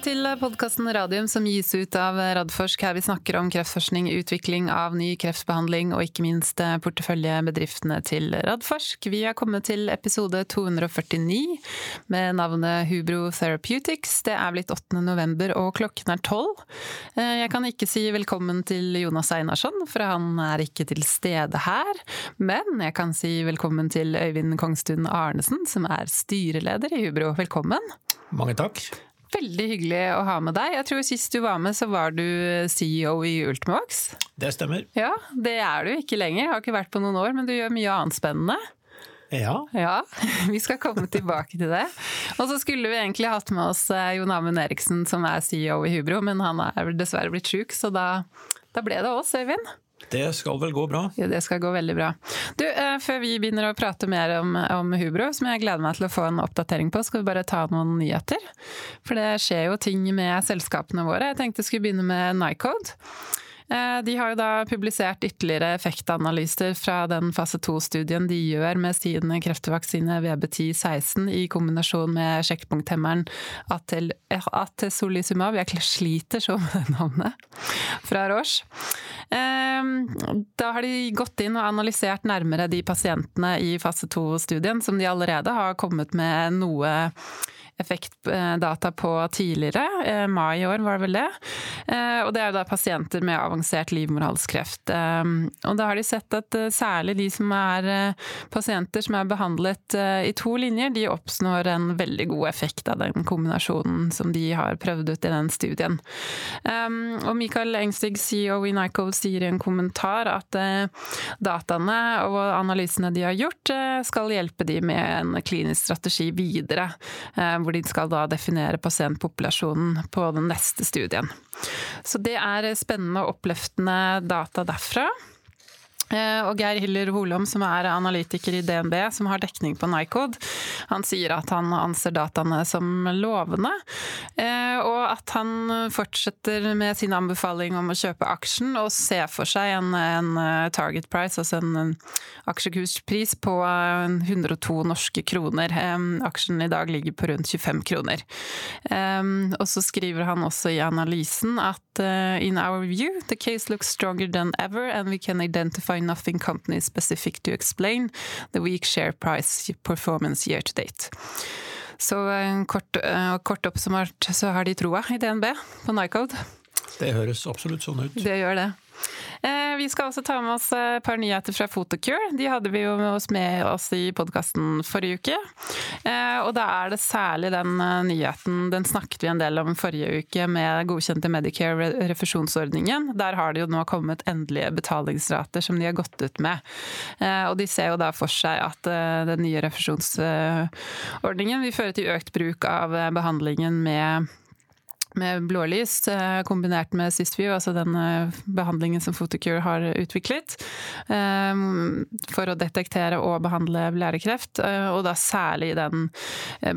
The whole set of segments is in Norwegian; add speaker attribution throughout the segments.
Speaker 1: Velkommen til podkasten Radium som gis ut av Radforsk. Her vi snakker om kreftforskning, utvikling av ny kreftbehandling og ikke minst porteføljebedriftene til Radforsk. Vi er kommet til episode 249 med navnet Hubro Therapeutics. Det er blitt 8. november og klokken er 12. Jeg kan ikke si velkommen til Jonas Einarsson, for han er ikke til stede her. Men jeg kan si velkommen til Øyvind Kongstun Arnesen, som er styreleder i Hubro. Velkommen.
Speaker 2: Mange takk.
Speaker 1: Veldig hyggelig å ha med deg. Jeg tror Sist du var med, så var du CEO i Ultimovax.
Speaker 2: Det stemmer.
Speaker 1: Ja, Det er du ikke lenger. Jeg har ikke vært på noen år, men du gjør mye annet spennende.
Speaker 2: Ja.
Speaker 1: ja. Vi skal komme tilbake til det. Og så skulle vi egentlig hatt med oss eh, Jon Amund Eriksen, som er CEO i Hubro, men han er dessverre blitt sjuk, så da, da ble det oss, Øyvind.
Speaker 2: Det skal vel gå bra?
Speaker 1: Ja, det skal gå veldig bra. Du, eh, Før vi begynner å prate mer om, om, Hubro, som jeg gleder meg til å få en oppdatering på, skal vi bare ta noen nyheter. For det skjer jo ting med selskapene våre. Jeg tenkte jeg skulle begynne med Nycode. Eh, de har jo da publisert ytterligere effektanalyser fra den fase 2-studien de gjør med sin kreftvaksine VB1016 i kombinasjon med sjekkpunkthemmeren Atesolizumab. Jeg sliter så med navnet. Fra Roche. Eh, da har de gått inn og analysert nærmere de pasientene i fase 2-studien som de allerede har kommet med noe effektdata på tidligere. Eh, mai i år var det vel det. Eh, og det er da pasienter med avansert livmorhalskreft. Eh, og da har de sett at særlig de som er pasienter som er behandlet i to linjer, de oppnår en veldig god effekt av den kombinasjonen som de har prøvd ut i den studien. Og Michael Engstig, CEO i Nycove, sier i en kommentar at dataene og analysene de har gjort, skal hjelpe de med en klinisk strategi videre. Hvor de skal da definere pasientpopulasjonen på den neste studien. Så det er spennende og oppløftende data derfra. Eh, og Geir Hiller Holom, som er analytiker i DNB, som har dekning på Nycode, han sier at han anser dataene som lovende, eh, og at han fortsetter med sin anbefaling om å kjøpe aksjen og se for seg en, en eh, target price, altså en aksjekurspris på 102 norske kroner. Aksjen i dag ligger på rundt 25 kroner. Og så skriver han også i analysen at in our view, the case looks stronger than ever and we can identify nothing company specific to explain the weak share price performance year to date. Så eh, kort, eh, kort oppsummert så har de troa i DNB på Nycode.
Speaker 2: Det høres absolutt sånn ut.
Speaker 1: Det gjør det. Eh, vi skal også ta med oss et par nyheter fra Photocure. De hadde vi jo med oss med oss i podkasten forrige uke. Eh, og da er det særlig den eh, nyheten, den snakket vi en del om forrige uke med godkjente Medicare-refusjonsordningen. Der har det jo nå kommet endelige betalingsrater som de har gått ut med. Og de ser jo da for seg at den nye refusjonsordningen vil føre til økt bruk av behandlingen med med blålys eh, kombinert med Sysview, altså den eh, behandlingen som Photocure har utviklet, eh, for å detektere og behandle blærekreft. Og da særlig den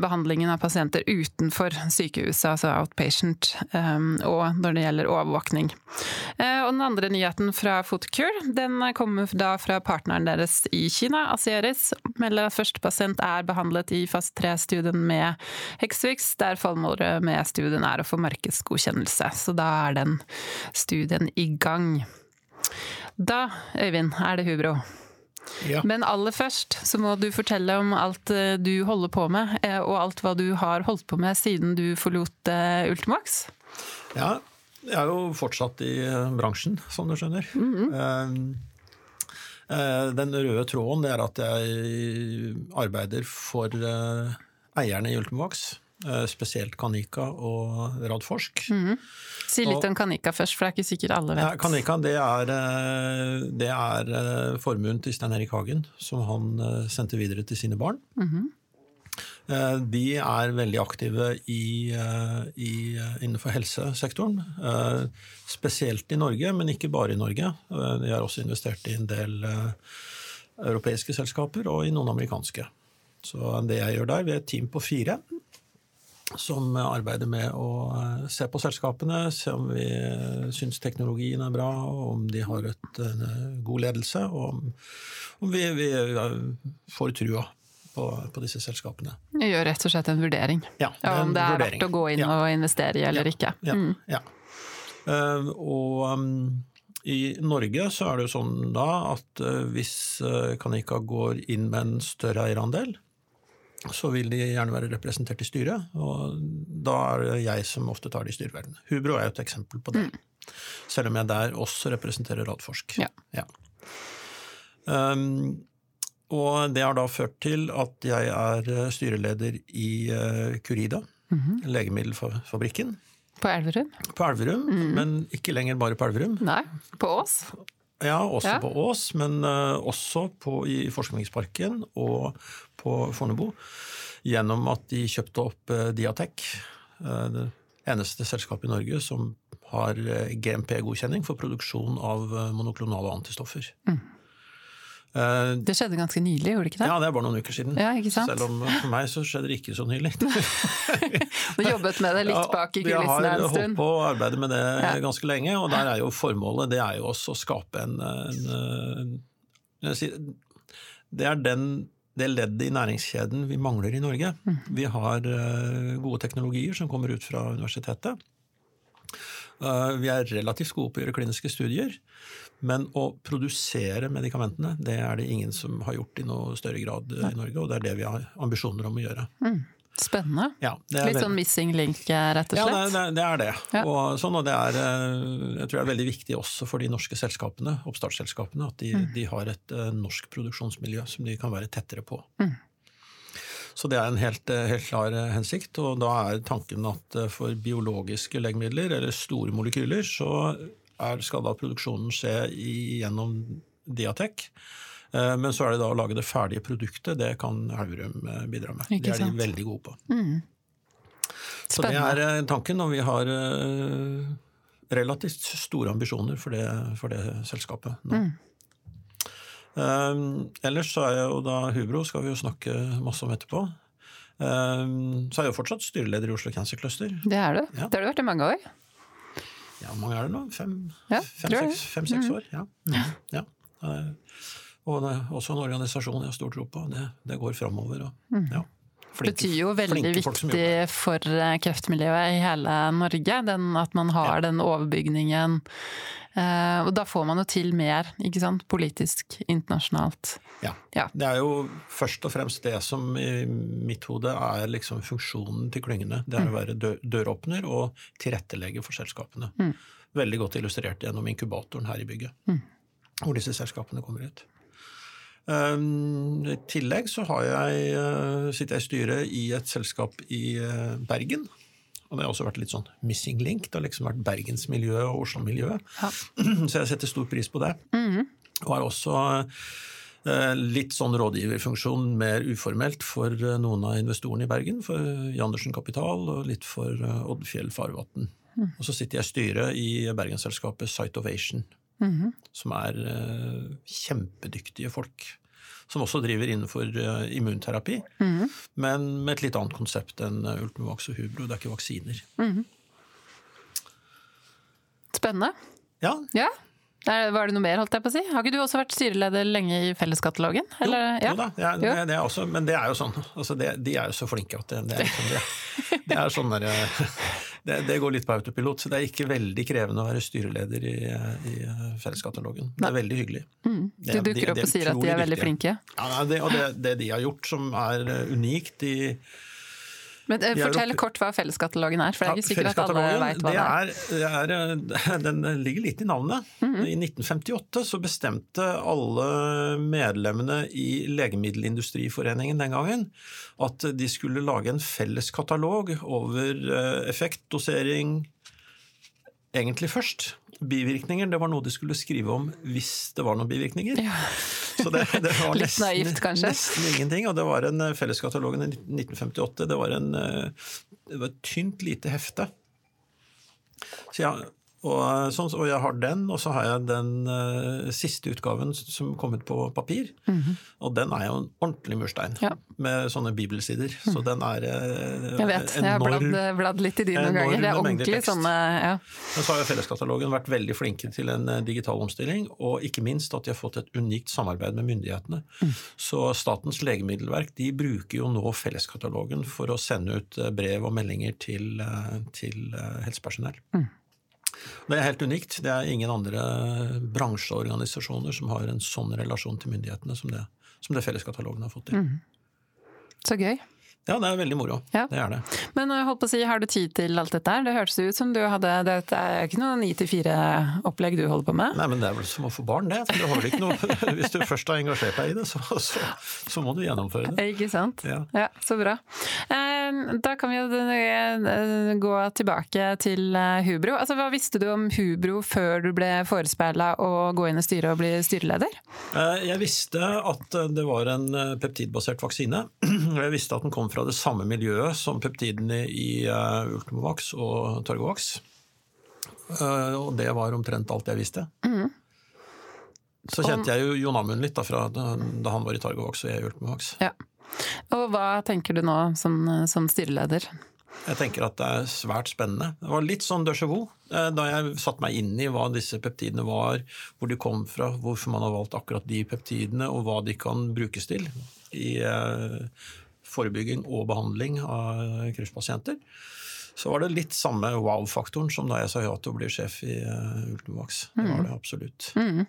Speaker 1: behandlingen av pasienter utenfor sykehuset, altså outpatient, og når det gjelder overvåkning. Og den andre nyheten fra Photocure, den kommer da fra partneren deres i Kina, Asieris. Melder at første pasient er behandlet i fase 3-studien med Hexvix, der formålet med studien er å få markedsgodkjennelse. Så da er den studien i gang. Da, Øyvind, er det Hubro. Ja. Men aller først så må du fortelle om alt eh, du holder på med, eh, og alt hva du har holdt på med siden du forlot eh, Ultimax.
Speaker 2: Ja, jeg er jo fortsatt i bransjen, som du skjønner. Mm -hmm. Den røde tråden er at jeg arbeider for eierne i Ultimax. Eh, spesielt Kanika og Radforsk. Mm.
Speaker 1: Si litt og, om Kanika først, for det er ikke sikkert alle vet.
Speaker 2: Ja, Kanika det er, eh, det er eh, formuen til Stein Erik Hagen, som han sendte videre til sine barn. Mm -hmm. De er veldig aktive i, i, innenfor helsesektoren. Spesielt i Norge, men ikke bare i Norge. De har også investert i en del europeiske selskaper og i noen amerikanske. Så det jeg gjør der, vi er et team på fire som arbeider med å eh, se på selskapene, se om vi eh, syns teknologien er bra, om de har et, en eh, god ledelse, og om, om vi, vi, får trua på, på disse selskapene.
Speaker 1: Gjør rett og slett en vurdering
Speaker 2: Ja,
Speaker 1: ja, om det er
Speaker 2: vurdering.
Speaker 1: verdt å gå inn
Speaker 2: Ja.
Speaker 1: og investere i eller ikke.
Speaker 2: Ja,
Speaker 1: Mm.
Speaker 2: ja. uh, og um, i Norge så er det jo sånn da at hvis Canica går inn med en større eierandel, så vil de gjerne være representert i styret, og da er det jeg som ofte tar de styrevervene. Hubro er jo et eksempel på det. Selv om jeg der også representerer Radforsk.
Speaker 1: Ja.
Speaker 2: Um, og det har da ført til at jeg er eh, styreleder i uh, Curida, legemiddelfabrikken,
Speaker 1: På Elverum?
Speaker 2: på Elverum, men ikke lenger bare på Elverum.
Speaker 1: Nei, på Ås?
Speaker 2: Ja, også
Speaker 1: Ja.
Speaker 2: på Ås, men eh, også på, i Forskningsparken og på Fornebu. Gjennom at de kjøpte opp uh, Diatec, eh, det eneste selskapet i Norge som har eh, GMP-godkjenning for produksjon av eh, monoklonale antistoffer. Eh,
Speaker 1: Det skjedde ganske nylig, gjorde det ikke det?
Speaker 2: ja, det er bare noen uker siden.
Speaker 1: Ja?
Speaker 2: Selv om eh, for meg så skjedde det ikke så nylig.
Speaker 1: Du jobbet med det litt bak i
Speaker 2: Vi
Speaker 1: kulissene
Speaker 2: har
Speaker 1: en
Speaker 2: holdt
Speaker 1: stund.
Speaker 2: på å arbeide med det
Speaker 1: Ja.
Speaker 2: ganske lenge, og der er jo formålet det er jo også å skape en, en, en si- Det er den, det leddet i næringskjeden vi mangler i Norge.
Speaker 1: Mm.
Speaker 2: Vi har eh, gode teknologier som kommer ut fra universitetet. Eh, vi er relativt gode på å gjøre kliniske studier. Men å produsere medikamentene, det er det ingen som har gjort i noe større grad eh, i Norge, og det er det vi har ambisjoner om å gjøre.
Speaker 1: Spennende.
Speaker 2: Ja, det
Speaker 1: Litt sånn missing link, eh, rett og slett.
Speaker 2: Ja, det, det er det.
Speaker 1: Ja.
Speaker 2: Og, sånn, og det er, eh, jeg tror det er veldig viktig også for de norske selskapene, oppstartsselskapene, at de,
Speaker 1: Mm.
Speaker 2: de har et norsk produksjonsmiljø som de kan være tettere på.
Speaker 1: Mm.
Speaker 2: Så det er en helt, helt klar hensikt, og da er tanken at for biologiske legemidler, eller store molekyler, så er, skal da produksjonen skje gjennom Diatec. Eh, Men så er det da å lage det ferdige produktet, det kan Elverum eh, bidra med.
Speaker 1: Ikke
Speaker 2: det er
Speaker 1: sant.
Speaker 2: de veldig gode på. Så det er eh, tanken, og vi har relativt store ambisjoner for det, for det selskapet nå. Um, ellers så er jeg jo da Hubro, skal vi jo snakke masse om etterpå. Um, så er jeg jo fortsatt styreleder i Oslo Cancer Cluster.
Speaker 1: Det er du.
Speaker 2: Ja.
Speaker 1: Det har du vært i mange år.
Speaker 2: Ja, hvor mange er det nå? Fem,
Speaker 1: Ja,
Speaker 2: fem, fem, seks år? Ja. ja. Og det er også en organisasjon jeg har stor tro på. Det, det går framover. Og, ja.
Speaker 1: Det betyr jo veldig
Speaker 2: flinke
Speaker 1: viktig for eh, kreftmiljøet i hele Norge, den, at man har den overbygningen. Eh, og da får man jo til mer, ikke sant, politisk, internasjonalt.
Speaker 2: Ja.
Speaker 1: Ja.
Speaker 2: Det er jo først og fremst det som i mitt hode er liksom funksjonen til klyngene. Det er å være døråpner og tilrettelegge for selskapene. Veldig godt illustrert gjennom inkubatoren her i bygget, hvor disse selskapene kommer ut. Um, I tillegg så har jeg, uh, sitter jeg i styret i et selskap i uh, Bergen. Og det har også vært litt sånn missing link. Det har liksom vært bergensmiljøet og Oslo-miljøet.
Speaker 1: Ja.
Speaker 2: Så jeg setter stor pris på det. Og har også eh, litt sånn rådgiverfunksjon mer uformelt for eh, noen av investorene i Bergen. For Jandersen Kapital og litt for eh, Oddfjell Farvatn. Og så sitter jeg i styret i bergensselskapet Site Ovation. Som er eh, kjempedyktige folk. Som også driver innenfor eh, immunterapi. Men med et litt annet konsept enn eh, Ultimovax og Hubro. Det er ikke vaksiner.
Speaker 1: Spennende.
Speaker 2: Ja,
Speaker 1: Ja. Var det noe mer, holdt jeg på å si? Har ikke du også vært styreleder lenge i Felleskatalogen? Eller,
Speaker 2: Jo da, ja,
Speaker 1: Jo.
Speaker 2: det, det også, men det er jo sånn altså det, De er jo så flinke at det, det er sånn, det, det er sånn der, det, det går litt på autopilot. Det er ikke veldig krevende å være styreleder i, i Felleskatalogen. Det er veldig hyggelig.
Speaker 1: Du
Speaker 2: er-
Speaker 1: dukker opp og sier at de er veldig flinke.
Speaker 2: Ja, det, og det, det de har gjort som er eh, unikt i
Speaker 1: Men eh, Fortell
Speaker 2: oppe-
Speaker 1: kort hva Felleskatalogen er, for det er
Speaker 2: Ja,
Speaker 1: ikke sikkert at alle vet hva det er.
Speaker 2: det er, er. Den ligger litt i navnet. I 1958 så bestemte alle medlemmene i Legemiddelindustriforeningen den gangen at de skulle lage en felles katalog over effektdosering, effekt, dosering Egentlig først. Bivirkninger det var noe de skulle skrive om hvis det var noen bivirkninger. Så det, det var
Speaker 1: Litt
Speaker 2: nesten,
Speaker 1: naivt, kanskje?
Speaker 2: nesten ingenting. Og det var en eh, felleskatalogen i 1958. Det var, en, eh, det var et tynt, lite hefte. Så ja, Og, eh, sånn, og, jeg har den, og så har jeg den uh, siste utgaven som kom ut på papir. Mm -hmm. Og den er jo en ordentlig murstein, ja. med sånne bibelsider. Mm. Så den er uh,
Speaker 1: Jeg vet, enorm, jeg har bladd, bladd litt i de noen ganger. Det er ordentlig sånne ja.
Speaker 2: Men så har jo Felleskatalogen vært veldig flinke til en digital omstilling, og ikke minst at de har fått et unikt samarbeid med myndighetene. Mm. Så Statens legemiddelverk de bruker jo nå Felleskatalogen for å sende ut brev og meldinger til, til helsepersonell. Mm. Det er helt unikt. Det er ingen andre bransjeorganisasjoner som har en sånn relasjon til myndighetene som det, som det Felleskatalogen har fått til. Mm.
Speaker 1: Så gøy.
Speaker 2: Ja, det er veldig moro. Ja. Det er det.
Speaker 1: Men eh, holdt på å si, har du tid til alt dette her? Det hørtes ut som du hadde Det er ikke noe 9-4-opplegg du holder på med?
Speaker 2: Nei, men det er vel som å få barn, det. Du har ikke noe, hvis du først har engasjert deg i det, så, så, så må du gjennomføre det.
Speaker 1: Ikke sant. Ja, ja så bra. Eh, da kan vi jo eh, gå tilbake til Hubro. Altså, hva visste du om Hubro før du ble forespeila å gå inn i styret og bli styreleder?
Speaker 2: Jeg visste at det var en peptidbasert vaksine. Jeg visste at den kom fra det samme miljøet som peptidene i Ultimovax og Targovax. Uh, og det var omtrent alt jeg visste. Mm. Så kjente jeg jo Jon Amund litt da, da, han var i Targovax og jeg i Ultimovax. Ja.
Speaker 1: Og hva tenker du nå som, som styreleder?
Speaker 2: Jeg tenker at det er svært spennende. Det var litt sånn déjà vu eh, da jeg satte meg inn i hva disse peptidene var, hvor de kom fra, hvorfor man har valgt akkurat de peptidene, og hva de kan brukes til i forebygging og behandling av kreftpasienter, så var det litt samme wow-faktoren som da jeg sa ja til å bli sjef i uh, Ultimovax. Det var mm. det absolutt. Mm.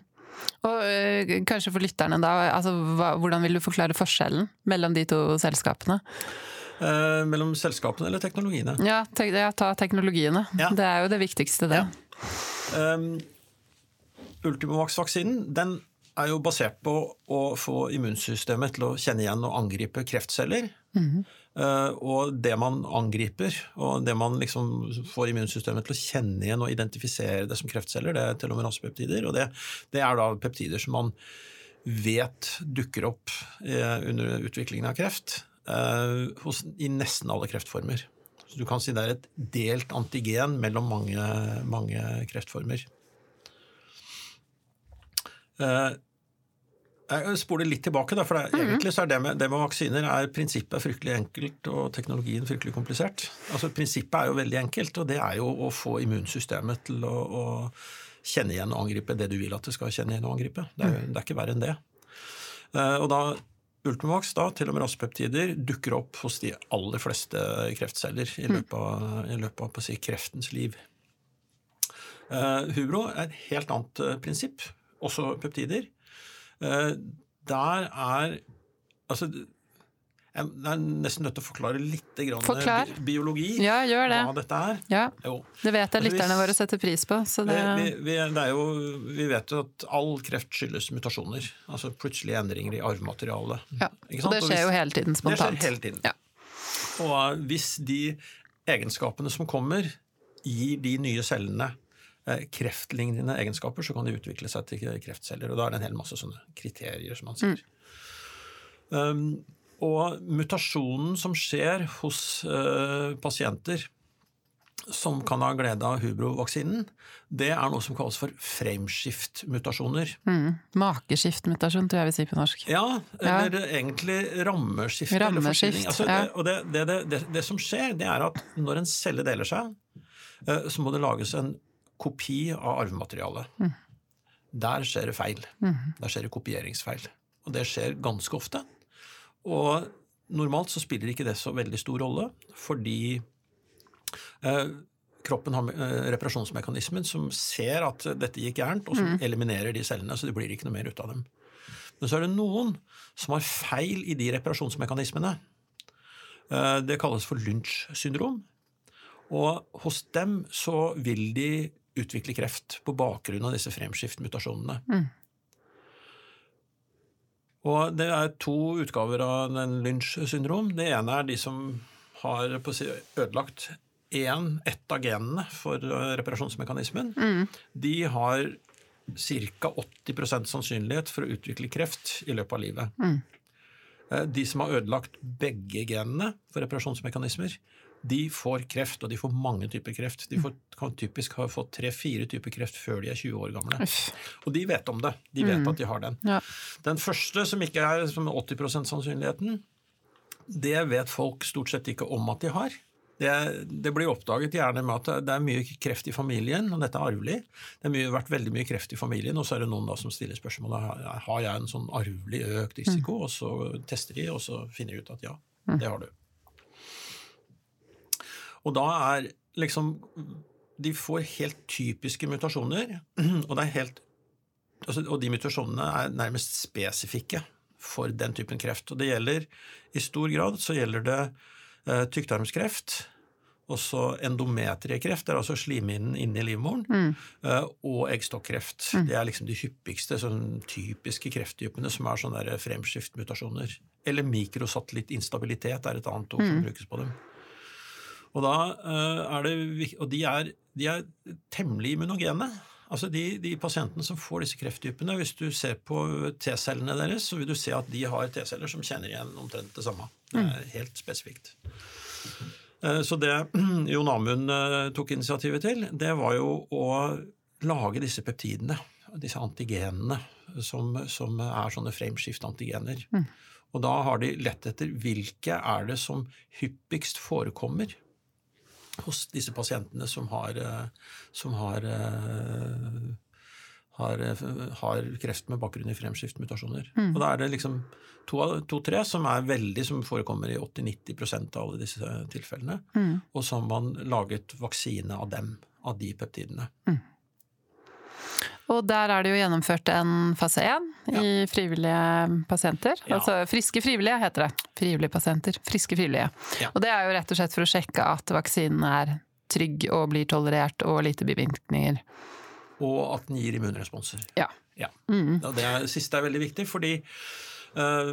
Speaker 1: Og øh, kanskje for lytterne, da, altså, hva, hvordan vil du forklare forskjellen mellom de to selskapene?
Speaker 2: Eh, mellom selskapene eller teknologiene?
Speaker 1: Ja, te ja ta teknologiene. Ja. Det er jo det viktigste, det. Ja. Um,
Speaker 2: Ultimovax-vaksinen den er jo basert på å få immunsystemet til å kjenne igjen og angripe kreftceller. Mm -hmm. Og det man angriper, og det man liksom får immunsystemet til å kjenne igjen og identifisere det som kreftceller, det er telomerasepeptider. Og det, det, er da peptider som man vet dukker opp eh, under utviklingen av kreft eh, i nesten alle kreftformer. Så du kan si det er et delt antigen mellom mange, mange kreftformer. Jeg spoler litt tilbake, da, for det, mm -hmm. egentlig så er det med, det med, vaksiner er prinsippet fryktelig enkelt og teknologien fryktelig komplisert. Altså Prinsippet er jo veldig enkelt, og det er jo å få immunsystemet til å, å kjenne igjen og angripe det du vil at det skal kjenne igjen og angripe. Det er, mm. det er ikke verre enn det. Uh, og da Ultimovax, da, til og med raspeptider, dukker opp hos de aller fleste kreftceller i løpet av, i løpet av si, kreftens liv. Uh, Hubro er et helt annet uh, prinsipp, også peptider. Eh, der er Altså jeg er nesten nødt til å forklare litt
Speaker 1: Forklar.
Speaker 2: biologi.
Speaker 1: Ja, gjør det.
Speaker 2: Hva dette er.
Speaker 1: Ja. Det vet jeg lytterne våre setter pris på.
Speaker 2: Det... Vi, vi, det jo, vi, vet jo at all kreft skyldes mutasjoner. Altså plutselige endringer i arvematerialet.
Speaker 1: Ja. Og det skjer jo hele tiden spontant.
Speaker 2: Det skjer hele tiden. Ja. Og hvis de egenskapene som kommer, gir de nye cellene Eh, kreftlignende egenskaper, så kan de utvikle seg til kreftceller. Og da er det en hel masse sånne kriterier, som man sier. Mm. Um, og mutasjonen som skjer hos uh, pasienter som kan ha glede av hubrovaksinen, det er noe som kalles for framskiftmutasjoner.
Speaker 1: Mm. Makeskiftmutasjon, tror jeg vi sier på norsk.
Speaker 2: Ja, eller ja. egentlig rammeskift.
Speaker 1: rammeskift
Speaker 2: altså, ja. det, det, det, det, som skjer, det er at når en celle deler seg, uh, så må det lages en kopi av arvematerialet. Mm. Der skjer det feil. Mm. Der skjer det kopieringsfeil. Og det skjer ganske ofte. Og normalt så spiller ikke det så veldig stor rolle, fordi eh, kroppen har eh, reparasjonsmekanismen som ser at dette gikk gærent, og som mm. eliminerer de cellene, så det blir ikke noe mer ut av dem. Men så er det noen som har feil i de reparasjonsmekanismene. Eh, det kalles for Lynch syndrom. Og hos dem så vil de utvikle kreft på bakgrunn av disse fremskiftmutasjonene. Mm. Og det er to utgaver av den Lynch syndrom. Det ene er de som har ødelagt én, ett av genene for reparasjonsmekanismen. Mm. De har ca. 80% sannsynlighet for å utvikle kreft i løpet av livet. Mm. Eh, de som har ødelagt begge genene for reparasjonsmekanismer, de får kreft, og de får mange typer kreft. De får, kan typisk ha fått tre-fire typer kreft før de er 20 år gamle. Og de vet om det. De vet at de har den.
Speaker 1: Ja.
Speaker 2: Den første, som ikke er som 80% sannsynligheten, det vet folk stort sett ikke om at de har. Det, det, blir oppdaget gjerne med at det er mye kreft i familien, og dette er arvelig. Det har vært veldig mye kreft i familien, og så er det noen da som stiller spørsmålet har jeg en sånn arvelig økt risiko, og så tester de, og så finner de ut at ja, det har du. Og da er liksom De får helt typiske mutasjoner, og, det er helt, altså, og de mutasjonene er nærmest spesifikke for den typen kreft. Og det gjelder i stor grad så gjelder det eh, tykktarmskreft, også endometriekreft, det er altså slimhinnen inni livmoren, mm. eh, og eggstokkreft. Mm. Det er liksom de hyppigste sånn typiske krefttypene som er sånne fremskiftmutasjoner. Eller mikrosatellittinstabilitet er et annet ord som mm. brukes på dem. Og, da, er det, og de, er, de er temmelig immunogene. Altså de, de, pasientene som får disse krefttypene, hvis du ser på T-cellene deres, så vil du se at de har T-celler som kjenner igjen omtrent det samme. Det er mm. helt spesifikt. Uh, så det Jon Amund uh, tok initiativet til, det var jo å lage disse peptidene, disse antigenene, som, som er sånne frameskift-antigener. Mm. Og da har de lett etter hvilke er det som hyppigst forekommer hos disse pasientene som har, eh, som har, eh, har, eh, har kreft med bakgrunn i fremskiftmutasjoner. Mm. Og da er det liksom to-tre to, som er veldig, som forekommer i 80-90% av alle disse tilfellene. Mm. Og så har man laget vaksine av dem, av de peptidene. Mm.
Speaker 1: Og der er det jo gjennomført en fase 1 ja. i frivillige pasienter. Ja. Altså friske frivillige, heter det. Frivillige pasienter. Friske frivillige. Ja. Og det er jo rett og slett for å sjekke at vaksinen er trygg og blir tolerert og lite bivirkninger.
Speaker 2: Og at den gir immunresponser.
Speaker 1: Ja.
Speaker 2: ja. Mm. Det siste er veldig viktig, fordi uh,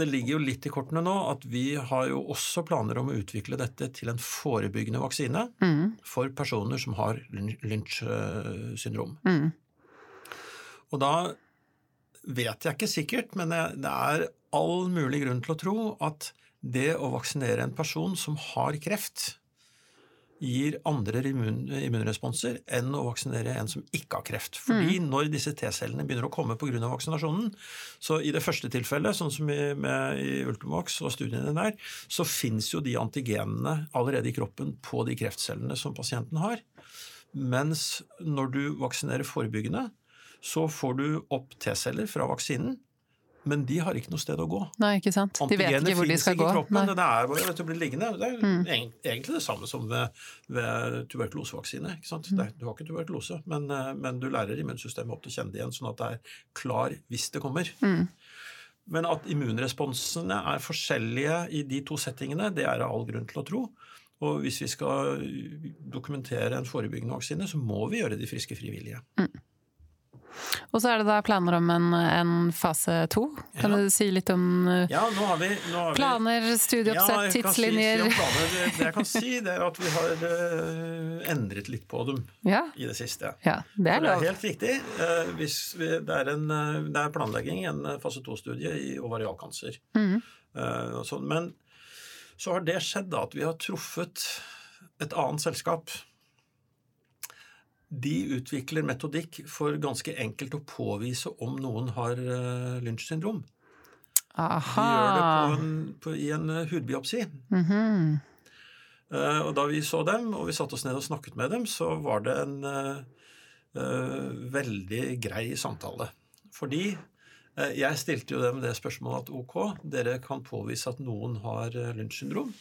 Speaker 2: det ligger jo litt i kortene nå at vi har jo også planer om å utvikle dette til en forebyggende vaksine mm. for personer som har Lynch syndrom. Mm. Og da vet jeg ikke sikkert, men det er all mulig grunn til å tro at det å vaksinere en person som har kreft, gir andre immun, immunresponser enn å vaksinere en som ikke har kreft. Fordi mm. når disse T-cellene begynner å komme pga. vaksinasjonen, så i det første tilfellet, sånn som i, med, i Ultimovax og studiene der, så fins jo de antigenene allerede i kroppen på de kreftcellene som pasienten har. Mens når du vaksinerer forebyggende, så får du opp T-celler fra vaksinen. Men de har ikke noe sted å gå.
Speaker 1: Nei, ikke sant? De vet ikke hvor de skal gå.
Speaker 2: Kroppen, det er bare å bli liggende. Det er mm. egentlig det samme som ved, ved tuberkulosevaksine. Mm. du har ikke tuberkulose, men, eh, men, du lærer immunsystemet opp til å kjenne det igjen, sånn at det er klar hvis det kommer. Mm. Men at immunresponsene er forskjellige i de to settingene, det er det all grunn til å tro. Og hvis vi skal dokumentere en forebyggende vaksine, så må vi gjøre de friske frivillige. Mm.
Speaker 1: Og så er det da planer om en, en fase to. Kan ja. du si litt om
Speaker 2: uh, ja, nå har vi, nå har
Speaker 1: planer, studieoppsett, ja, tidslinjer?
Speaker 2: Si, si det jeg kan si, det er at vi har uh, endret litt på dem
Speaker 1: ja.
Speaker 2: i det siste.
Speaker 1: Ja, Det er lov.
Speaker 2: Det er helt riktig. Uh, vi, det, er en, det, er planlegging, en fase to-studie i ovarialkancer. Mm. Sånn. Men så har det skjedd da at vi har truffet et annet selskap de utvikler metodikk for ganske enkelt å påvise om noen har uh, Lynch syndrom.
Speaker 1: Aha.
Speaker 2: De gjør det på en, på, i en uh, hudbiopsi. Mm -hmm. uh, og da vi så dem, og vi satte oss ned og snakket med dem, så var det en veldig grei samtale. Fordi jeg stilte jo dem det spørsmålet at ok, dere kan påvise at noen har Lynch syndrom.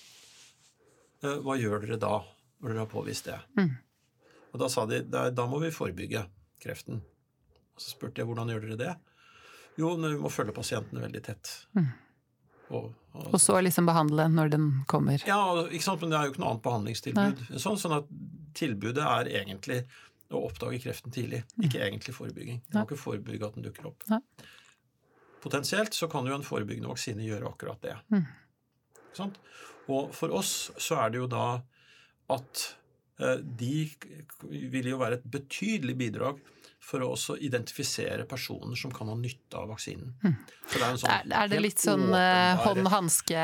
Speaker 2: Hva gjør dere da, når dere har påvist det? Mm. Og da sa de da, må vi forebygge kreften. Og så spurte jeg hvordan gjør dere det? Jo, vi må følge pasientene veldig tett. Mm.
Speaker 1: Og, og, og, så liksom behandle når den kommer?
Speaker 2: Ja, ikke sant? men det er jo ikke noe annet behandlingstilbud. Sånn, sånn, at tilbudet er egentlig å oppdage kreften tidlig, mm. ikke egentlig forebygging. Du må ikke forebygge at den dukker opp. Nei. Potensielt så kan jo en forebyggende vaksine gjøre akkurat det. Mm. Og for oss så er det jo da at de vil jo være et betydelig bidrag for å også identifisere personer som kan ha nytte av vaksinen.
Speaker 1: Mm. Er, sånn er, er, det litt sånn uh, hånd-hanske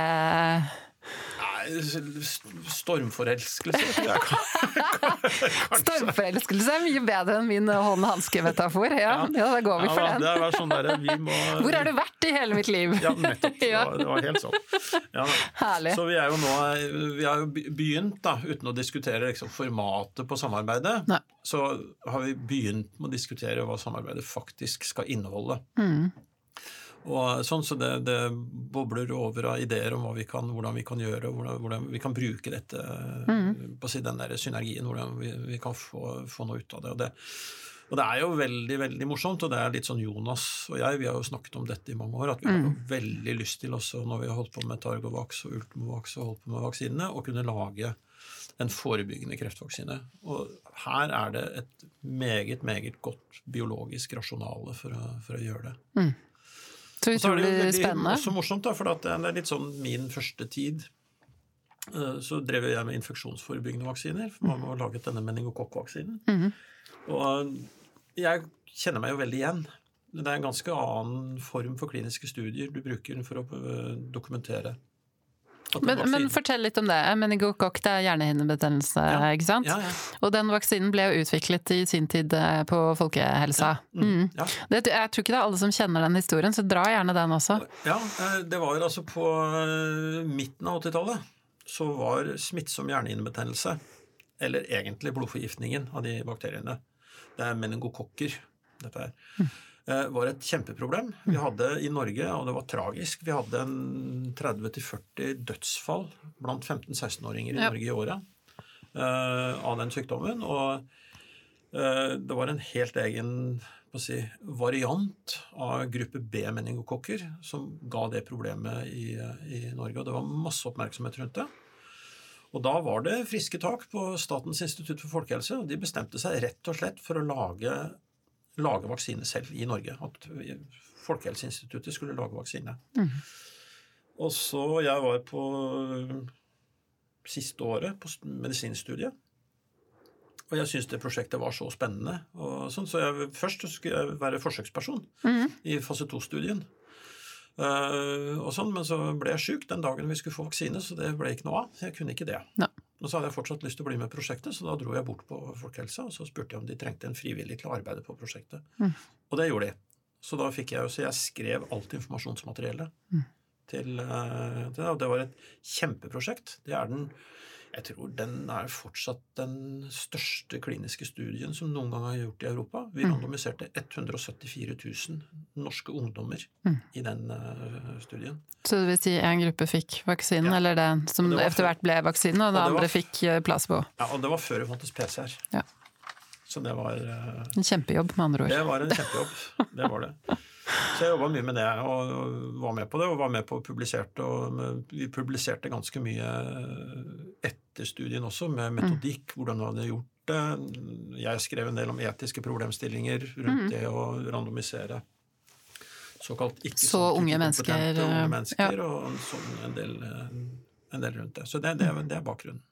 Speaker 2: stormforelskelse.
Speaker 1: Stormforelskelse er mye bedre enn min hånd-hanske-metafor. Ja, ja, da går vi for
Speaker 2: Ja,
Speaker 1: den.
Speaker 2: det sånn der, vi må,
Speaker 1: Hvor har du vært i hele mitt liv?
Speaker 2: Ja, nettopp. Det
Speaker 1: Ja.
Speaker 2: var, det var helt sånn. Ja.
Speaker 1: Herlig.
Speaker 2: Så vi er jo nå Vi har jo begynt, da, uten å diskutere liksom, formatet på samarbeidet,
Speaker 1: Nei.
Speaker 2: så har vi begynt med å diskutere hva samarbeidet faktisk skal inneholde.
Speaker 1: Mm.
Speaker 2: Og sånn, så det, det bobler over av ideer om vi kan, hvordan vi kan gjøre, hvordan, hvordan vi kan bruke dette
Speaker 1: Mm.
Speaker 2: på å si, den der synergien, hvordan vi, vi kan få, få noe ut av det. Og, det. og det er jo veldig veldig morsomt, og det er litt sånn Jonas og jeg, vi har jo snakket om dette i mange år, at vi har jo veldig lyst til også, når vi har holdt på med Targovax og Ultimovax og holdt på med vaksinene, å kunne lage en forebyggende kreftvaksine. Og her er det et meget, meget godt biologisk rasjonale for å, for å gjøre det.
Speaker 1: Så
Speaker 2: så er det
Speaker 1: spennende.
Speaker 2: også morsomt, da, for det er litt sånn min første tid. eh, Så drev jeg med infeksjonsforebyggende vaksiner. for Man har laget denne meningokokkvaksinen.
Speaker 1: -hmm.
Speaker 2: Og jeg kjenner meg jo veldig igjen. Det er en ganske annen form for kliniske studier du bruker for å eh, dokumentere.
Speaker 1: Men, men fortell litt om det. Meningokokk det er hjernehinnebetennelse,
Speaker 2: Ja.
Speaker 1: ikke sant?
Speaker 2: ja, ja.
Speaker 1: Og den vaksinen ble jo utviklet i sin tid eh, på folkehelsa. Mm.
Speaker 2: ja.
Speaker 1: Det, jeg tror ikke det er alle som kjenner den historien, så dra gjerne den også.
Speaker 2: Ja, eh, det var altså på eh, midten av 80-tallet så var smittsom hjernehinnebetennelse, eller egentlig blodforgiftningen av de bakteriene, det er meningokokker dette her, eh, var et kjempeproblem. Vi hadde i Norge, og det var tragisk, vi hadde en 30-40 dødsfall blant 15-16-åringer i
Speaker 1: Ja.
Speaker 2: Norge i året eh, av den sykdommen. Og eh, det var en helt egen si, variant av gruppe B-meningokokker som ga det problemet i, i Norge. Og det var masse oppmerksomhet rundt det. Og da var det friske tak på Statens institutt for folkehelse, og de bestemte seg rett og slett for å lage, lage vaksine selv i Norge. At Folkehelseinstituttet skulle lage vaksine. Og så Jeg var på siste året på medisinstudiet. Og jeg syntes det prosjektet var så spennende. Og sånn, så jeg, først skulle jeg være forsøksperson
Speaker 1: mm.
Speaker 2: i fase 2-studien. Uh, sånn, men så ble jeg sjuk den dagen vi skulle få vaksine, så det ble ikke noe av. Jeg kunne ikke det.
Speaker 1: Nei.
Speaker 2: Og så hadde jeg fortsatt lyst til å bli med i prosjektet, så da dro jeg bort på Folkehelsa og så spurte jeg om de trengte en frivillig til å arbeide på prosjektet. Og det gjorde de. Så da fikk jeg jo, så jeg skrev alt informasjonsmateriellet til, eh, til det. Og det var et kjempeprosjekt. Det er den jeg tror den er fortsatt den største kliniske studien som noen gang er gjort i Europa. Vi randomiserte 174 000 norske ungdommer i den eh, studien.
Speaker 1: Så det vil si en gruppe fikk vaksinen,
Speaker 2: Ja.
Speaker 1: eller den som etter hvert ble vaksinen, og
Speaker 2: var-
Speaker 1: andre fikk plass placebo.
Speaker 2: Ja, Og det var før det fantes PC-er.
Speaker 1: Ja.
Speaker 2: Så det var eh,
Speaker 1: En kjempejobb, med andre ord.
Speaker 2: Det var en kjempejobb. Det var det. Så jeg jobba mye med det og var med på det, og var med på å publiserte. Og vi publiserte ganske mye etter studien også, med metodikk, hvordan vi hadde gjort det. Jeg skrev en del om etiske problemstillinger rundt det å randomisere såkalt ikke
Speaker 1: Så unge mennesker,
Speaker 2: Unge
Speaker 1: ja.
Speaker 2: mennesker, og sånn en del, en del rundt det. Så det, det, det er bakgrunnen.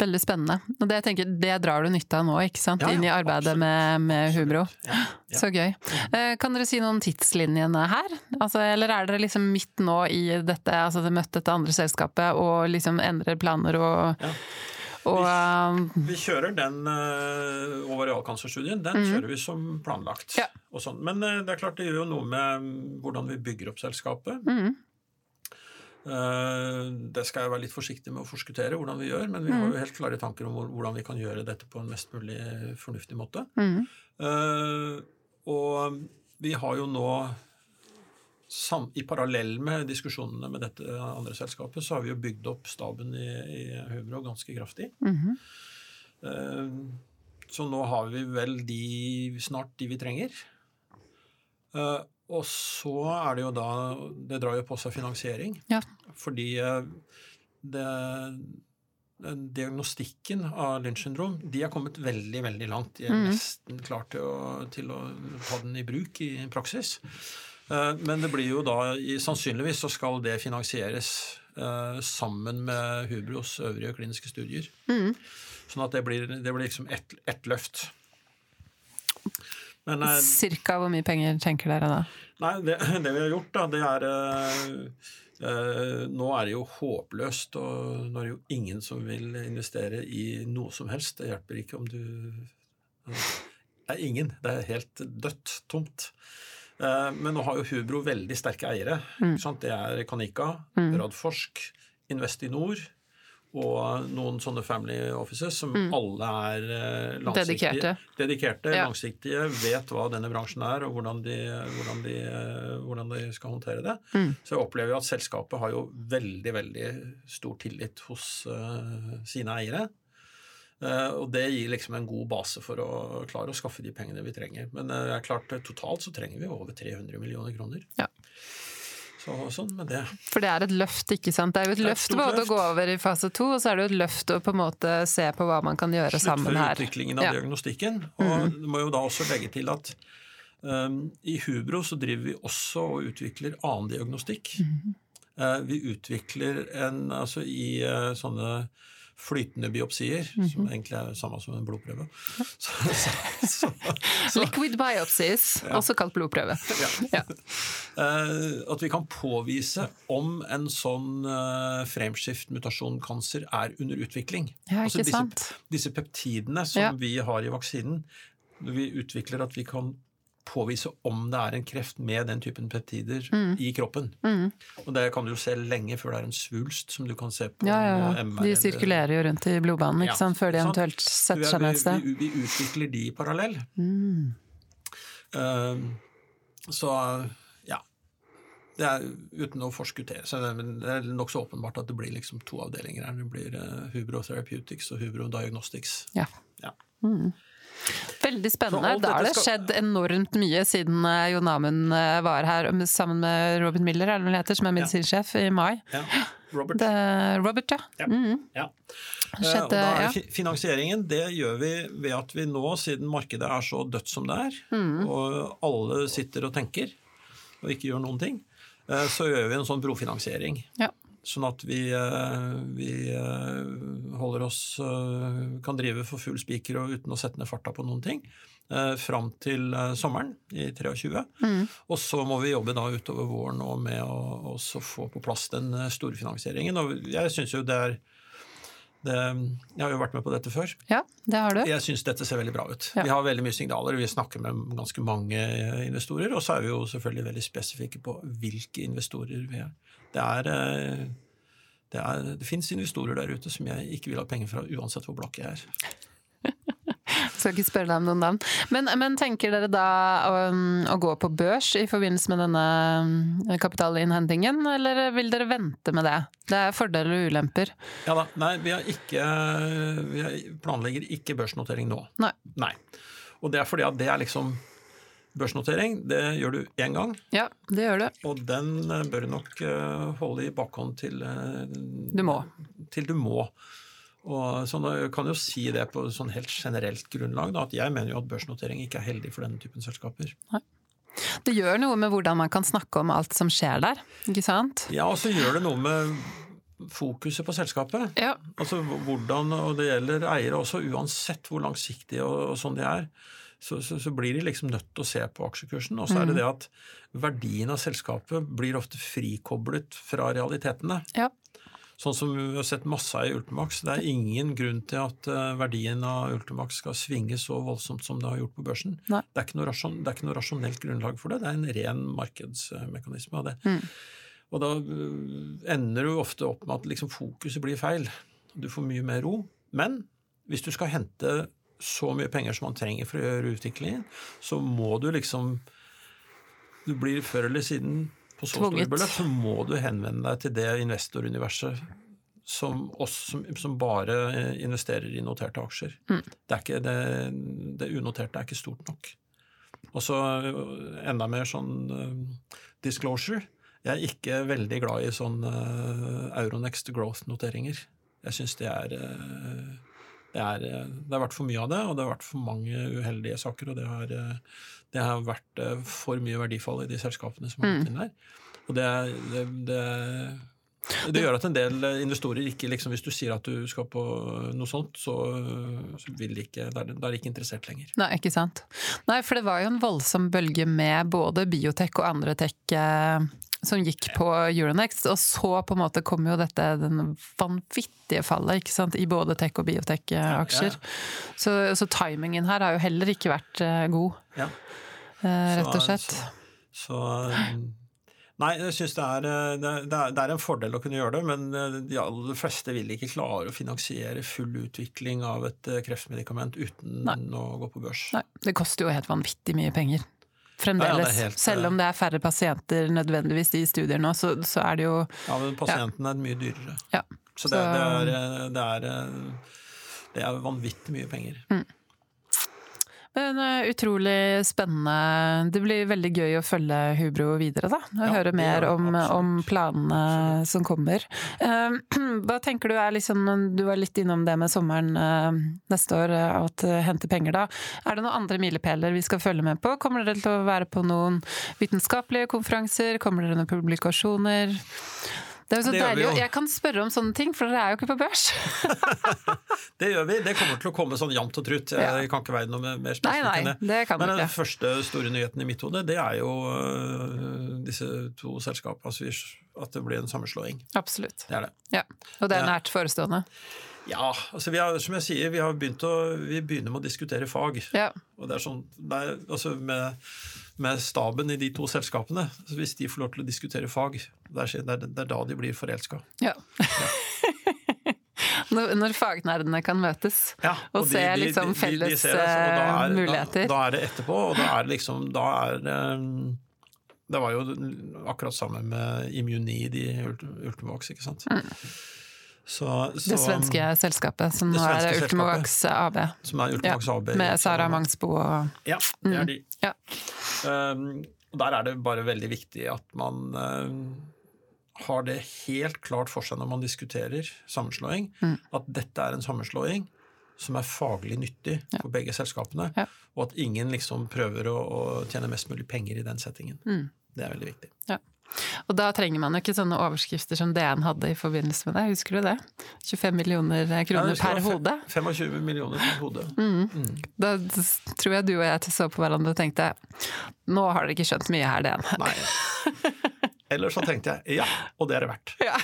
Speaker 1: Veldig spennende. Og det, jeg tenker, det drar du nytte av nå, ikke sant?
Speaker 2: Ja, ja,
Speaker 1: Inn i arbeidet
Speaker 2: absolutt.
Speaker 1: med, med Hubro.
Speaker 2: Ja.
Speaker 1: Så gøy. Eh, Kan dere si noe om tidslinjene her? Altså, eller er dere liksom midt nå i dette, altså det møtte dette andre selskapet og liksom endrer planer og,
Speaker 2: Ja.
Speaker 1: og um,
Speaker 2: Vi kjører den uh, ovarialkancerstudien. Den kjører vi som planlagt.
Speaker 1: Ja.
Speaker 2: Og sånn. Men uh, det er klart det gjør jo noe med mm, hvordan vi bygger opp selskapet.
Speaker 1: Mhm.
Speaker 2: Eh, det skal jeg være litt forsiktig med å forskuttere hvordan vi gjør, men vi har
Speaker 1: Mhm.
Speaker 2: jo helt klare tanker om hvordan vi kan gjøre dette på en mest mulig fornuftig måte.
Speaker 1: Mm.
Speaker 2: Eh, og vi har jo nå I parallell med diskusjonene med dette andre selskapet, så har vi jo bygd opp staben i, i Hubro ganske kraftig.
Speaker 1: Mm
Speaker 2: Eh, Så nå har vi vel de, snart de vi trenger. Og så er det jo da Det drar jo på seg finansiering.
Speaker 1: Ja.
Speaker 2: Fordi eh, det, den diagnostikken av Lynch syndrom de er kommet veldig veldig langt. De er
Speaker 1: mm.
Speaker 2: nesten klare til til å ta den i bruk i praksis. Eh, Men det blir jo da Sannsynligvis så skal det finansieres eh, sammen med Hubros øvrige kliniske studier.
Speaker 1: Mm.
Speaker 2: Sånn at det blir, det blir liksom ett et løft. Men eh,
Speaker 1: Cirka hvor mye penger tenker dere da?
Speaker 2: nei, det, det vi har gjort, da, det er eh, Eh, nå er det jo håpløst, og nå er det jo ingen som vil investere i noe som helst. Det hjelper ikke om du Det er ingen. Det er helt dødt, tomt. Eh, men nå har jo Hubro veldig sterke eiere.
Speaker 1: Mm.
Speaker 2: Det er Canica, Radforsk, Investinor og noen sånne family offices som alle er eh,
Speaker 1: Dedikerte.
Speaker 2: dedikerte
Speaker 1: Ja.
Speaker 2: langsiktige, vet hva denne bransjen er, og hvordan de, hvordan de, eh, hvordan de skal håndtere det.
Speaker 1: Mm.
Speaker 2: Så jeg opplever jo at selskapet har jo veldig, veldig stor tillit hos uh, sine eiere. Uh, og det gir liksom en god base for å klare å skaffe de pengene vi trenger. Men uh, det er klart, totalt så trenger vi over 300 millioner kroner.
Speaker 1: Ja.
Speaker 2: Så sånn med det.
Speaker 1: For det er et løft, ikke sant. Det er jo et
Speaker 2: er et
Speaker 1: løft både å gå over i fase to, og så er det jo et løft å på en måte se på hva man kan gjøre sammen
Speaker 2: Sluttføre
Speaker 1: her.
Speaker 2: utviklingen av
Speaker 1: Ja. Mm.
Speaker 2: diagnostikken. Og du må jo da også legge til at um, i Hubro så driver vi også og utvikler annen diagnostikk.
Speaker 1: Mm-hmm.
Speaker 2: Eh, vi utvikler en Altså i uh, sånne flytende biopsier,
Speaker 1: Mm-hmm.
Speaker 2: som egentlig er det samme som en blodprøve. Så, så, så,
Speaker 1: Liquid biopsies, også kalt blodprøve. Ja.
Speaker 2: uh, at vi kan påvise om en sånn uh, frameskift-mutasjon-cancer er under utvikling.
Speaker 1: Ja,
Speaker 2: Altså disse, disse peptidene som
Speaker 1: Ja.
Speaker 2: vi har i vaksinen, vi utvikler at vi kan påvise om det er en kreft med den typen peptider
Speaker 1: Mm.
Speaker 2: i kroppen. Og det kan du jo se lenge før det er en svulst som du kan se på
Speaker 1: Ja, ja, ja.
Speaker 2: MR.
Speaker 1: De sirkulerer jo rundt i blodbanen ikke sant? før de eventuelt setter seg ned et sted.
Speaker 2: vi, vi, vi utvikler de i parallell.
Speaker 1: Mm.
Speaker 2: Uh, så ja. Det er uten å forskuttere. Så det, men det er nokså åpenbart at det blir liksom to avdelinger her. Det blir uh, Hubro Therapeutics og Hubro Diagnostics.
Speaker 1: Ja.
Speaker 2: Ja.
Speaker 1: Veldig spennende. Da har det
Speaker 2: skal-
Speaker 1: skjedd enormt mye siden eh, Jon Amund eh, var her sammen med Robin Miller, er det vel heter, som er medisinsjef, i mai.
Speaker 2: Ja. Robert.
Speaker 1: Det, Robert, ja.
Speaker 2: Ja.
Speaker 1: Mm.
Speaker 2: Ja. Eh,
Speaker 1: Skjedde,
Speaker 2: og da er
Speaker 1: ja.
Speaker 2: Finansieringen det gjør vi ved at vi nå, siden markedet er så dødt som det er,
Speaker 1: Mm.
Speaker 2: og alle sitter og tenker og ikke gjør noen ting, eh, så gjør vi en sånn brofinansiering.
Speaker 1: Ja.
Speaker 2: Sånn at vi, eh, vi eh, holder oss eh, Kan drive for full spiker og uten å sette ned farta på noen ting. Fram til sommeren i 23.
Speaker 1: Mm.
Speaker 2: Og så må vi jobbe da utover våren og med å få på plass den storfinansieringen. Og jeg syns jo det er det, Jeg har jo vært med på dette før.
Speaker 1: ja, det har du.
Speaker 2: Jeg syns dette ser veldig bra ut.
Speaker 1: Ja.
Speaker 2: Vi har veldig mye signaler, vi snakker med ganske mange investorer. Og så er vi jo selvfølgelig veldig spesifikke på hvilke investorer vi er. Det er eh, det, er, det fins investorer der ute som jeg ikke vil ha penger fra, uansett hvor blakk jeg er.
Speaker 1: Skal ikke spørre deg om noen navn. Men, men tenker dere da å, å gå på børs i forbindelse med denne um, kapitalinnhentingen, eller vil dere vente med det? Det er fordeler og ulemper.
Speaker 2: Ja da, Nei, vi, har ikke, vi planlegger ikke børsnotering nå.
Speaker 1: Nei.
Speaker 2: Nei. Og det er fordi at det er liksom Børsnotering, det gjør du én gang,
Speaker 1: Ja, det gjør du.
Speaker 2: og den eh, bør du nok eh, holde i bakhånd til eh,
Speaker 1: Du må.
Speaker 2: Til du må. Og sånn, jeg kan jo si det på sånn helt generelt grunnlag, da, at jeg mener jo at børsnotering ikke er heldig for denne typen selskaper.
Speaker 1: Det gjør noe med hvordan man kan snakke om alt som skjer der, ikke sant?
Speaker 2: Ja, og så gjør det noe med fokuset på selskapet.
Speaker 1: Ja.
Speaker 2: Altså hvordan, og det gjelder eiere også, uansett hvor langsiktige og, og sånn de er, så, så, så blir de liksom nødt til å se på aksjekursen. Og så er det det at verdien av selskapet blir ofte frikoblet fra realitetene.
Speaker 1: Ja.
Speaker 2: Sånn som vi har sett masse av i Ultimax. Det er ingen grunn til at eh, verdien av Ultimax skal svinge så voldsomt som det har gjort på børsen. Det er, rasjon, det er ikke noe rasjonelt grunnlag for det. Det er en ren markedsmekanisme av det.
Speaker 1: Mm.
Speaker 2: Og da øh, ender du ofte opp med at liksom fokuset blir feil. Du får mye mer ro. Men hvis du skal hente så mye penger som man trenger for å gjøre utviklingen, så må du liksom Du blir før eller siden på så store beløp, så må du henvende deg til det investoruniverset som oss som, som bare eh, investerer i noterte aksjer.
Speaker 1: Mm.
Speaker 2: Det, er ikke, det, det unoterte er ikke stort nok. Og så øh, enda mer sånn uh, disclosure. Jeg er ikke veldig glad i sånn uh, Euronext growth-noteringer. Jeg syns det er øh, det, er øh, det har vært for mye av det, og det har vært for mange uheldige saker. Og det har, øh, det har vært øh, for mye verdifall i de selskapene som har gått inn der. Og det, det, det Det gjør at en del investorer ikke liksom, Hvis du sier at du skal på noe sånt, så, så vil de ikke, da er de ikke interessert lenger.
Speaker 1: Nei, ikke sant. Nei, for det var jo en voldsom bølge med både biotek og andre tech eh, som gikk på Euronext, og så på en måte kom jo dette den vanvittige fallet ikke sant, i både tech- og biotek-aksjer.
Speaker 2: Ja,
Speaker 1: så, så, timingen her har jo heller ikke vært eh, god,
Speaker 2: ja.
Speaker 1: rett og slett.
Speaker 2: Så, så, så Nei, jeg syns det, det, det, er en fordel å kunne gjøre det, men eh, de aller fleste vil ikke klare å finansiere full utvikling av et eh, kreftmedikament uten Nei. å gå på børs.
Speaker 1: Nei, det koster jo helt vanvittig mye penger. Fremdeles. Ja, ja, helt, Selv om det er færre pasienter nødvendigvis i studier nå, så, så er det jo
Speaker 2: Ja, men pasienten ja. er mye dyrere.
Speaker 1: Ja.
Speaker 2: Så, det, så er, det, er, det, er, vanvittig mye penger. Mm.
Speaker 1: Men uh, utrolig spennende. Det blir veldig gøy å følge Hubro videre, da. Og ja, høre mer om, om, planene som kommer. Uh, hva tenker du er liksom Du var litt innom det med sommeren uh, neste år, at hente penger da. Er det noen andre milepæler vi skal følge med på? Kommer dere til å være på noen vitenskapelige konferanser? Kommer dere noen publikasjoner? Det er jo så det deilig. Jeg kan spørre om sånne ting, for dere er jo ikke på børs.
Speaker 2: det gjør vi. Det kommer til å komme sånn jevnt og trutt. Jeg kan ikke være noe mer spesifikt enn det.
Speaker 1: det kan
Speaker 2: Men
Speaker 1: den
Speaker 2: ikke. første store nyheten i mitt hode, det er jo uh, disse to selskapene. At det blir en sammenslåing.
Speaker 1: Absolutt.
Speaker 2: Det er det.
Speaker 1: Ja. Og det er nært forestående?
Speaker 2: Ja, altså vi har, som jeg sier, vi har begynt å, vi begynner med å diskutere fag.
Speaker 1: Ja.
Speaker 2: Og det er sånn, det er, altså med med staben i de to selskapene. Hvis de får lov til å diskutere fag, det er, det er da de blir forelska.
Speaker 1: Ja. ja. når, når, fagnerdene kan møtes
Speaker 2: ja,
Speaker 1: og, og de, se liksom de, felles de, det, er, muligheter.
Speaker 2: Da, da, er det etterpå, og da er det liksom Da er Det var jo akkurat sammen med Immuni i Ultimax, ikke sant. Mm.
Speaker 1: Så, så, det svenske selskapet, som er Ultimovax AB.
Speaker 2: Som er Ultimovax AB.
Speaker 1: Med Sara Mangsbo og
Speaker 2: Ja, det er de.
Speaker 1: Mm, ja.
Speaker 2: Um, der er det bare veldig viktig at man um, har det helt klart for seg når man diskuterer sammenslåing, mm. at dette er en sammenslåing som er faglig nyttig ja. for begge selskapene,
Speaker 1: ja.
Speaker 2: og at ingen liksom prøver å, å, tjene mest mulig penger i den settingen.
Speaker 1: Mm.
Speaker 2: Det er veldig viktig.
Speaker 1: Ja. Og da trenger man jo ikke sånne overskrifter som DN hadde i forbindelse med det, husker du det? 25 millioner kroner per hode.
Speaker 2: 25 millioner per hode.
Speaker 1: Mm. Mm. Da tror jeg du og jeg så på hverandre og tenkte nå har dere ikke skjønt mye her, DN.
Speaker 2: Nei. Eller så tenkte jeg ja, og det er det verdt.
Speaker 1: Ja.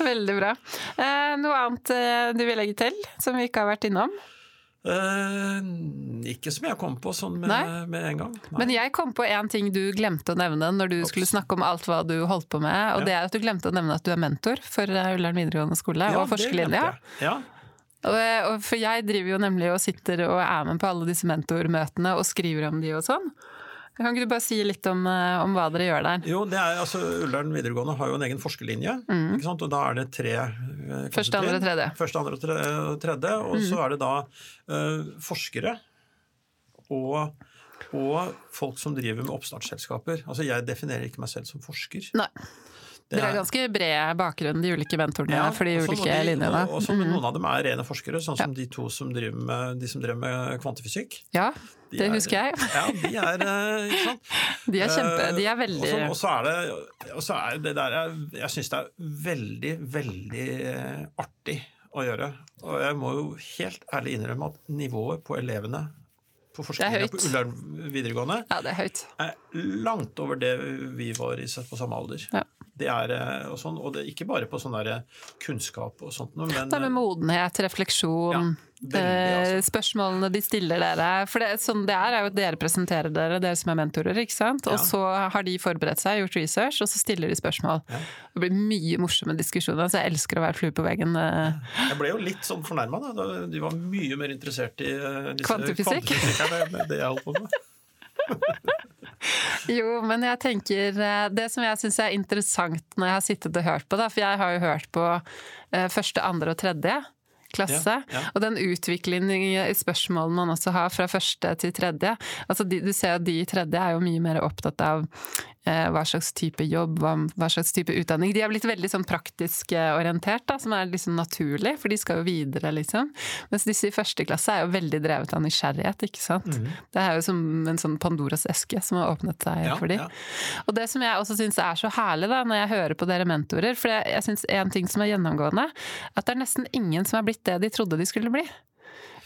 Speaker 1: Veldig bra. Eh, noe annet eh, du vil legge til, som vi ikke har vært innom?
Speaker 2: Eh, ikke som jeg kom på sånn med, med en gang.
Speaker 1: Nei. Men jeg kom på én ting du glemte å nevne når du Ops. skulle snakke om alt hva du holdt på med. Og ja. det er at du glemte å nevne at du er mentor for eh, Ullern videregående skole ja, og forskerlinja.
Speaker 2: Ja.
Speaker 1: Og, og, for jeg driver jo nemlig og sitter og er med på alle disse mentormøtene og skriver om de og sånn. Kan ikke du bare si litt om, eh, om hva dere gjør der?
Speaker 2: Jo, det er, altså, Ullern videregående har jo en egen forskerlinje.
Speaker 1: Mm.
Speaker 2: og Da er det tre
Speaker 1: eh, Første, andre og tredje.
Speaker 2: Første, andre og tredje. Og mm. så er det da uh, forskere og, og, folk som driver med oppstartsselskaper. Altså Jeg definerer ikke meg selv som forsker.
Speaker 1: Nei. Dere har ganske bred bakgrunn, de ulike mentorene, ja, for de ulike de, linjene.
Speaker 2: Og, og, mm. Noen av dem er rene forskere, sånn som ja. de to som driver med, de som driver med kvantefysikk.
Speaker 1: Ja, de det er, husker jeg.
Speaker 2: ja, de er eh, ikke sant?
Speaker 1: De er kjempe, de er veldig
Speaker 2: Og så er det, og så er det der Jeg, jeg syns det er veldig, veldig eh, artig å gjøre. Og jeg må jo helt ærlig innrømme at nivået på elevene på forskninga på Ullern videregående
Speaker 1: ja, det er, høyt.
Speaker 2: er langt over det vi var i på samme alder.
Speaker 1: Ja.
Speaker 2: Det er, eh, og, sånn, og det, ikke bare på sånn kunnskap og sånt, men
Speaker 1: Det er med modenhet, refleksjon. Ja. Veldig, altså. Eh, spørsmålene de stiller dere. For det, sånn det er, er jo at dere presenterer dere, dere som er mentorer. ikke sant? Og ja. så har de forberedt seg, gjort research, og så stiller de spørsmål. Ja. Det blir mye morsomme diskusjoner, så jeg elsker å være flue på veggen. Eh.
Speaker 2: Jeg ble jo litt sånn fornærma, da. De var mye mer interessert i disse
Speaker 1: kvantefysikk
Speaker 2: enn det jeg holdt på med.
Speaker 1: jo, men jeg tenker Det som jeg syns er interessant når jeg har sittet og hørt på, da, for jeg har jo hørt på første, andre og tredje klasse.
Speaker 2: Ja, ja.
Speaker 1: Og den utviklingen i spørsmålene man også har fra første til tredje. Altså de, du ser at de i tredje er jo mye mer opptatt av eh, hva slags type jobb, hva, hva, slags type utdanning. De er blitt veldig sånn praktisk eh, orientert, da, som er liksom naturlig, for de skal jo videre, liksom. Mens disse i første klasse er jo veldig drevet av nysgjerrighet, ikke sant.
Speaker 2: Mhm.
Speaker 1: Det er jo som en sånn Pandoras eske som har åpnet seg
Speaker 2: Ja,
Speaker 1: for dem. Og det som jeg også syns er så herlig da, når jeg hører på dere mentorer, for jeg, jeg syns en ting som er gjennomgående, at det er nesten ingen som er blitt det de trodde de skulle bli.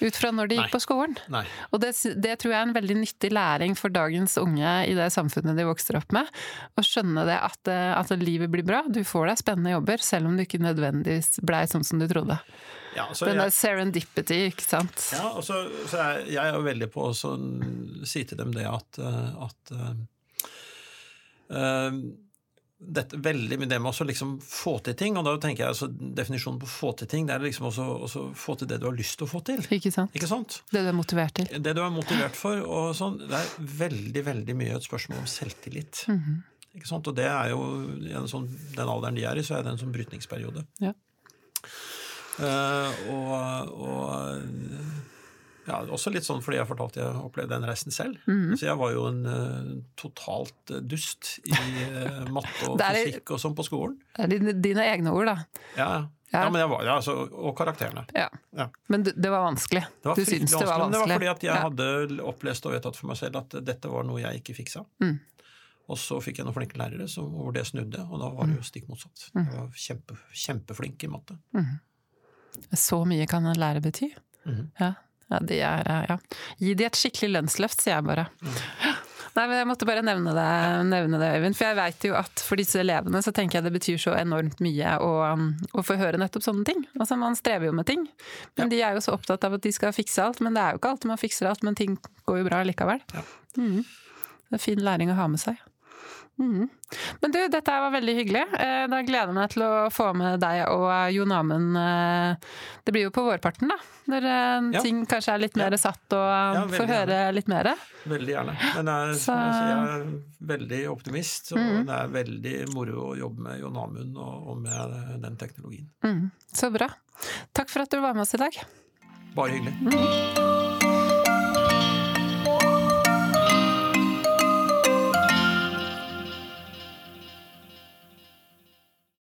Speaker 1: Ut fra når de
Speaker 2: Nei.
Speaker 1: gikk på skolen.
Speaker 2: Nei.
Speaker 1: Og det, det tror jeg er en veldig nyttig læring for dagens unge i det samfunnet de vokser opp med. Å skjønne det at, eh, at livet blir bra. Du får deg spennende jobber, selv om du ikke nødvendigvis blei sånn som du trodde.
Speaker 2: Ja, så
Speaker 1: Den der serendipity, ikke sant.
Speaker 2: Ja, og så, så jeg, jeg er jo veldig på å sånn si til dem det at, eh, at uh, eh, dette, veldig med det med å liksom få til ting, og da tenker jeg altså, definisjonen på få til ting, det er liksom også få til det du har lyst til å få til.
Speaker 1: Ikke sant.
Speaker 2: Ikke sant?
Speaker 1: Det du er motivert til.
Speaker 2: Det du er motivert for, og sånn, det er veldig, veldig mye et spørsmål om selvtillit.
Speaker 1: Mhm.
Speaker 2: Ikke sant? Og det er jo, sånn, den alderen de er i, så er det en sånn brytningsperiode.
Speaker 1: Ja.
Speaker 2: Uh, og, og ja, også litt sånn fordi jeg fortalte jeg opplevde den reisen selv.
Speaker 1: Mhm.
Speaker 2: Så jeg var jo en uh, totalt eh, dust i uh, matte og
Speaker 1: er-
Speaker 2: fysikk og sånn på skolen.
Speaker 1: Det er dine, dine egne ord, da.
Speaker 2: Ja,
Speaker 1: Ja.
Speaker 2: ja. men jeg var, ja, altså, og karakterene.
Speaker 1: Men det var vanskelig.
Speaker 2: Det var
Speaker 1: du syns det var
Speaker 2: vanskelig, men det var fordi at jeg hadde opplest og vedtatt for meg selv at dette var noe jeg ikke fiksa.
Speaker 1: Mm.
Speaker 2: Og så fikk jeg noen flinke lærere som, hvor det snudde, og da var det
Speaker 1: Mm.
Speaker 2: jo stikk motsatt. Jeg var kjempe, kjempeflink i matte.
Speaker 1: Så mye kan en lærer bety.
Speaker 2: Mhm.
Speaker 1: Ja. Ja, de er, eh, ja. Gi de et skikkelig lønnsløft, sier jeg bare. Nei, men Jeg måtte bare nevne det, nevne det Øyvind. For jeg veit jo at for disse elevene så tenker jeg det betyr så enormt mye å, å få høre nettopp sånne ting. Altså Man strever jo med ting. Men de er jo så opptatt av at de skal fikse alt. Men det er jo ikke alltid man fikser alt, men ting går jo bra likevel.
Speaker 2: Ja.
Speaker 1: Mm. Det er fin læring å ha med seg. Mhm. Men du, dette var veldig hyggelig. Eh, Da gleder jeg meg til å få med deg og eh, Jon Amund. eh, Det blir jo på vårparten, da. Når
Speaker 2: Ja.
Speaker 1: ting kanskje er litt mer
Speaker 2: Ja.
Speaker 1: satt og
Speaker 2: Ja,
Speaker 1: får høre litt mer.
Speaker 2: Veldig gjerne. Men jeg,
Speaker 1: Så-
Speaker 2: jeg, er veldig optimist, og
Speaker 1: mm.
Speaker 2: det er veldig moro å jobbe med Jon Amund og, og med den teknologien.
Speaker 1: Mm. Så bra. Takk for at du var med oss i dag.
Speaker 2: Bare hyggelig.